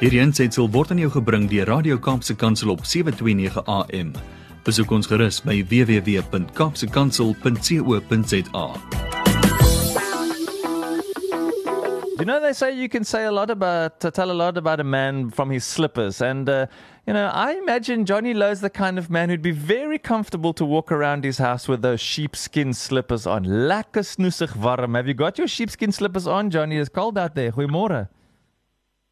Hierdie aanseit word aan jou gebring deur Radio Kaapse Kansel op 7:29 AM. Besoek ons gerus by www.kapsekansel.co.za. You know, they say you can say a lot about, to tell a lot about a man from his slippers. And, uh, you know, I imagine Johnny Lowe's the kind of man who'd be very comfortable to walk around his house with those sheepskin slippers on. Lekker snoesig warm. Have you got your sheepskin slippers on, Johnny? It's cold out there. Goeiemorgen.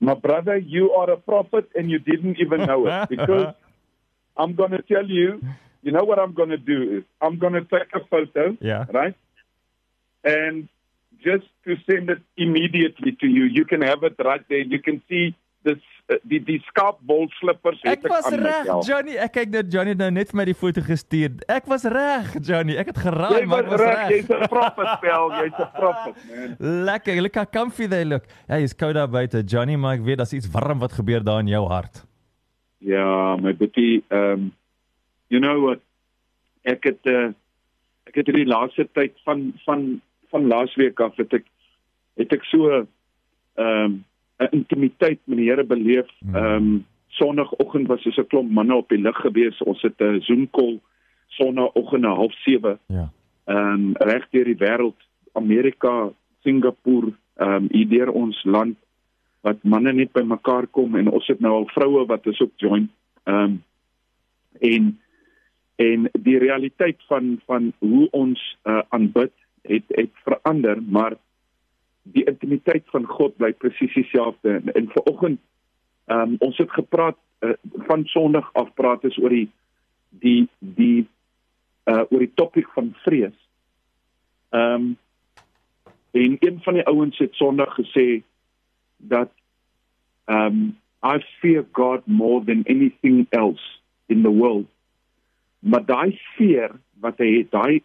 My brother, you are a prophet and you didn't even know it because I'm going to tell you, you know what I'm going to do is I'm going to take a photo, Yeah. right? And just to send it immediately to you, you can have it right there. You can see this, uh, die die skaapbol slippers het Ek was aan reg, myself. Johnny. Ek kyk net Johnny nou net vir my die foto gestuur. Ek was reg, Johnny. Ek het geraai, Jy maar was ek was reg, reg. jy's 'n prophet, Bel, jy's 'n prophet, man. Lekker, look how comfy they look. Hey, is koud daar buite, Johnny, maar ek weet daar's iets warm wat gebeur daar in jou hart. Ja, my boetie, um you know what? Ek het uh, ek het hierdie laaste tyd van van van laasweek af het ek het ek so um 'n intimiteit met die Here beleef. Um Sondagoggend was ons 'n klomp manne op die lug gewees. Ons het 'n Zoom call Sondagoggend na 07:30 Ja. um reg deur die wêreld, Amerika, Singapore, um hier deur ons land wat manne net bymekaar kom en ons het nou al vroue wat is ook join. Um en en die realiteit van van hoe ons uh, aanbid het het verander, maar die intimiteit van God bly presies dieselfde. En, en vanoggend um ons het gepraat uh, van Sondag af praat is oor die die die uh oor die topik van vrees. Um en een van die ouens het Sondag gesê dat um I fear God more than anything else in the world. Maar daai fear wat hy het, daai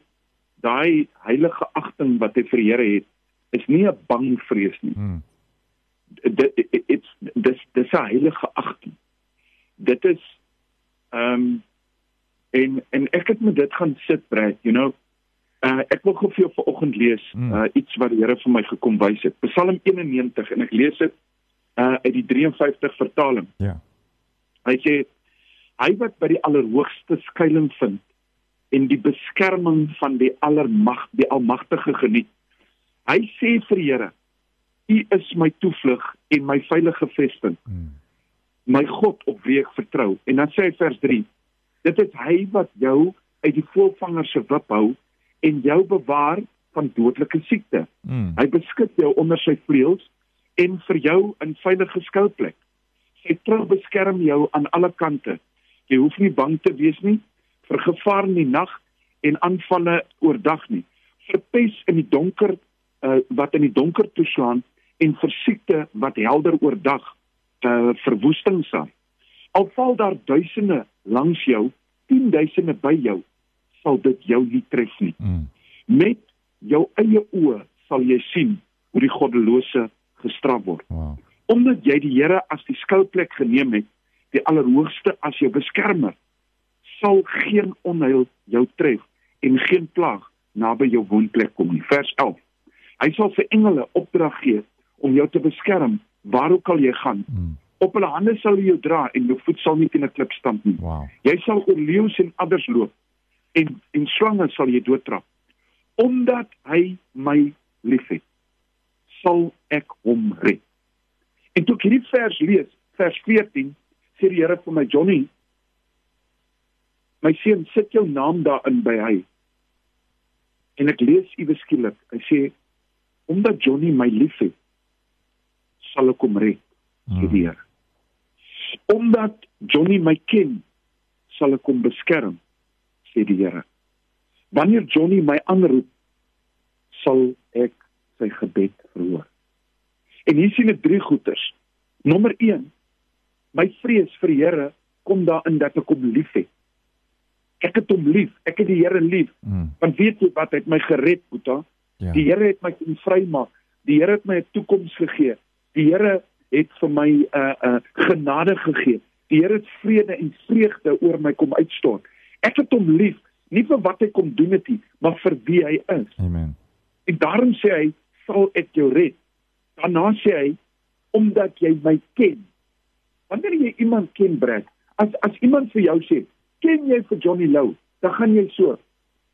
daai heilige agting wat hy vir Here het, is nie 'n bang vrees nie. Hmm. Dit dit's dis dis 'n heilige agting. Dit is um en en ek het met dit gaan sit, Brad, you know. Uh, ek wil gou vir jou vanoggend lees Mm. uh, iets wat die Here vir my gekom wys het. Psalm 91 en ek lees dit uh, uit die 53 vertaling. Ja. Hy sê hy wat by die allerhoogste skuilings vind en die beskerming van die allermag die almagtige geniet. Hy sê vir die Here: U is my toevlug en my veilige vesting, Hmm. my God op wie ek vertrou. En dan sê hy vers 3: Dit is hy wat jou uit die voëlvanger se wip hou en jou bewaar van dodelike siekte. Hmm. Hy beskud jou onder sy vleuels en vir jou 'n veilige skuilplek. Sy trou beskerm jou aan alle kante. Jy hoef nie bang te wees nie vir gevaar in die nag en aanvalle oordag nie. Vir pes in die donker uh, wat in die donker toeslaan en vir siekte wat helder oordag uh, verwoesting saai. Al val daar duisende langs jou, tienduisende by jou, sal dit jou nie tref nie Hmm. met jou eie oë sal jy sien hoe die goddelose gestraf word. Wow. Omdat jy die Here as die skuilplek geneem het, die Allerhoogste as jou beskermer, sal geen onheil jou tref en geen plaag naby jou woonplek kom nie. Vers 11. Hy sal sy engele opdrag gee om jou te beskerm waar ook al jy gaan. Hmm. Op hulle hande sal hulle jou dra en jou voet sal nie teen 'n klip stamp nie. Wow. Jy sal oor leeu's en adders loop en en slange sal jy doodtrap. Omdat hy my liefhet, sal ek hom red. En toe ek hierdie vers lees, vers 14, sê die Here vir my Johnny, my seun, sit jou naam daarin by hy. En ek lees iewes skielik, hy sê omdat Johnny my liefhet, sal ek hom red, sê die Here. Omdat Johnny my ken, sal ek hom beskerm, sê die Here. Wanneer Johnny my aanroep, sal ek sy gebed verhoor. En hier sien ek drie goeters. Nommer 1. My vrees vir die Here kom daarin dat ek hom liefhet. Ek het hom lief. Ek het die Here lief. Hmm. Want weet jy wat? Hy het my gered, Boeta. Ja. Die Here het my kom vrymaak. Die Here het my 'n toekoms gegee. Die Here het vir my 'n uh, 'n uh, genade gegee. Die Here het vrede en vreugde oor my kom uitstort. Ek het hom lief, nie vir wat hy kom doen het nie, maar vir wie hy is. Amen. En daarom sê hy, "Sal ek jou red." Daarna sê hy, "Omdat jy my ken, Wanneer jy iemand ken, Brad, as as iemand vir jou sê, "Ken jy vir Johnny Lou?" dan gaan jy so,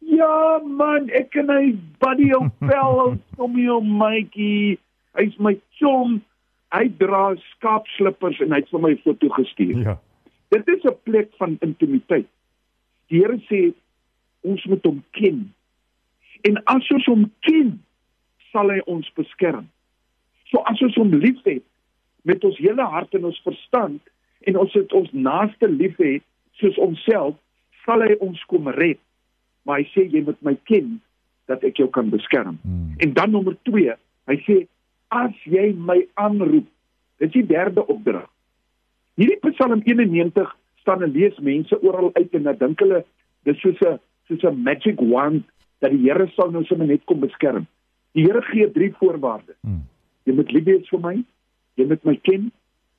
"Ja man, ek ken hy buddy op vel, Tommy o maatjie. Hy's my chom. Hy dra skaapslippers en hy het vir my foto gestuur." Ja. Dit is 'n plek van intimiteit. Die Here sê ons moet hom ken. En as ons hom ken, sal hy ons beskerm. So as ons hom liefhet met ons hele hart en ons verstand en ons het ons naaste liefhet soos onsself, sal hy ons kom red. Maar hy sê jy moet my ken dat ek jou kan beskerm. Hmm. En dan nommer 2, hy sê as jy my aanroep, dis die derde opdrag. Hierdie Psalm 91 staan en lees mense oral uit en dan dink hulle dis soos 'n soos 'n magic wand dat die Here sal nou sommer net kom beskerm. Die Here gee drie voorwaardes. Hmm. Jy moet lief wees vir my, jy moet my ken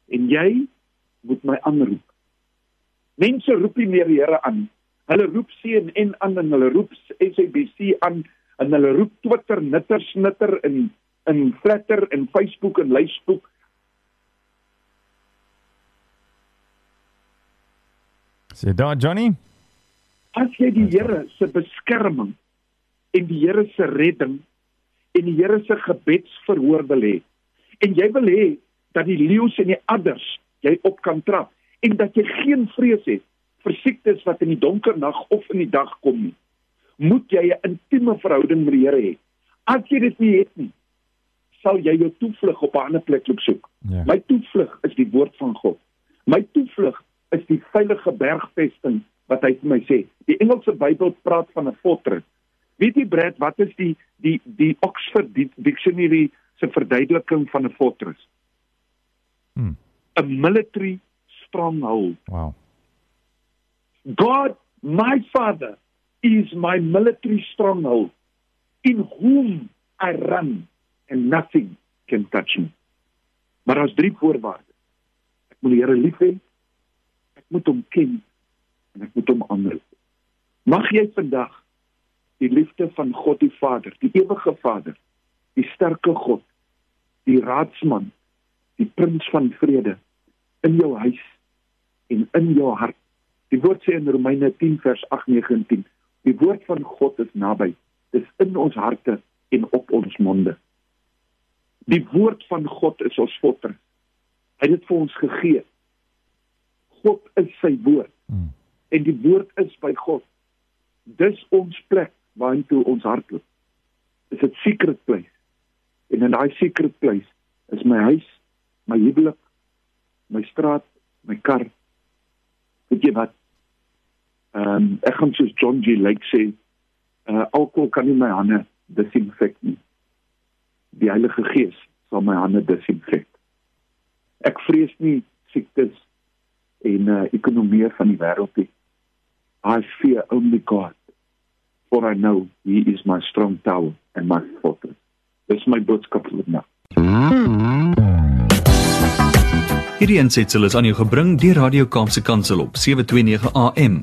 en jy moet my aanroep. Mense roep nie meer die Here aan. Hulle roep CNN aan en hulle roep SABC aan en hulle roep Twitter, Nitter, Snitter en in Flatter en Facebook en Lysboek. Sê daar Johnny? As jy die Here se beskerming en die Here se redding en die Here se gebedsverhoor wil hê en jy wil hê dat die leeu's en die adders jy op kan trap en dat jy geen vrees het vir siektes wat in die donker nag of in die dag kom nie moet jy 'n intieme verhouding met die Here hê as jy dit nie het nie sal jy jou toevlug op 'n ander plek loop soek Ja. my toevlug is die woord van God my toevlug is die veilige bergvesting wat hy vir my sê. Die Engelse Bybel praat van 'n fortress. Weet jy Brad, wat is die die die Oxford Di- Dictionary se verduideliking van 'n fortress? Hmm. 'n Military stronghold. Wow. God, my Father, is my military stronghold in whom I run and nothing can touch me. Maar daar's drie voorwaardes. Ek moet die Here lief hê. Ek moet hom ken en ek moet hom aanroep. Mag jy vandag die liefde van God die Vader, die ewige Vader, die sterke God, die raadsman, die prins van vrede in jou huis en in jou hart. Die woord sê in Romeine 10 vers 8, 9 en 10, die woord van God is naby. Dis in ons harte en op ons monde. Die woord van God is ons fortress. Hy het dit vir ons gegee. God is sy woord Hmm. en die woord is by God. Dis ons plek waartoe ons hardloop. Dis 'n secret place. En in daai secret place is my huis, my huwelik, my straat, my kar. Weet jy wat? Ehm um, ek gaan soos John G. Lake sê, uh alkohol kan nie my hande disinfek nie. Die Heilige Gees sal my hande disinfek. Ek vrees nie siektes en uh ekonomie van die wêreld nie. I fear only God. For I know he is my strong tower and my fortress. Dis my boodskap vir vandag. Hierdie aansetsel is aan jou gebring deur Radio Kaapse Kansel op 729 AM.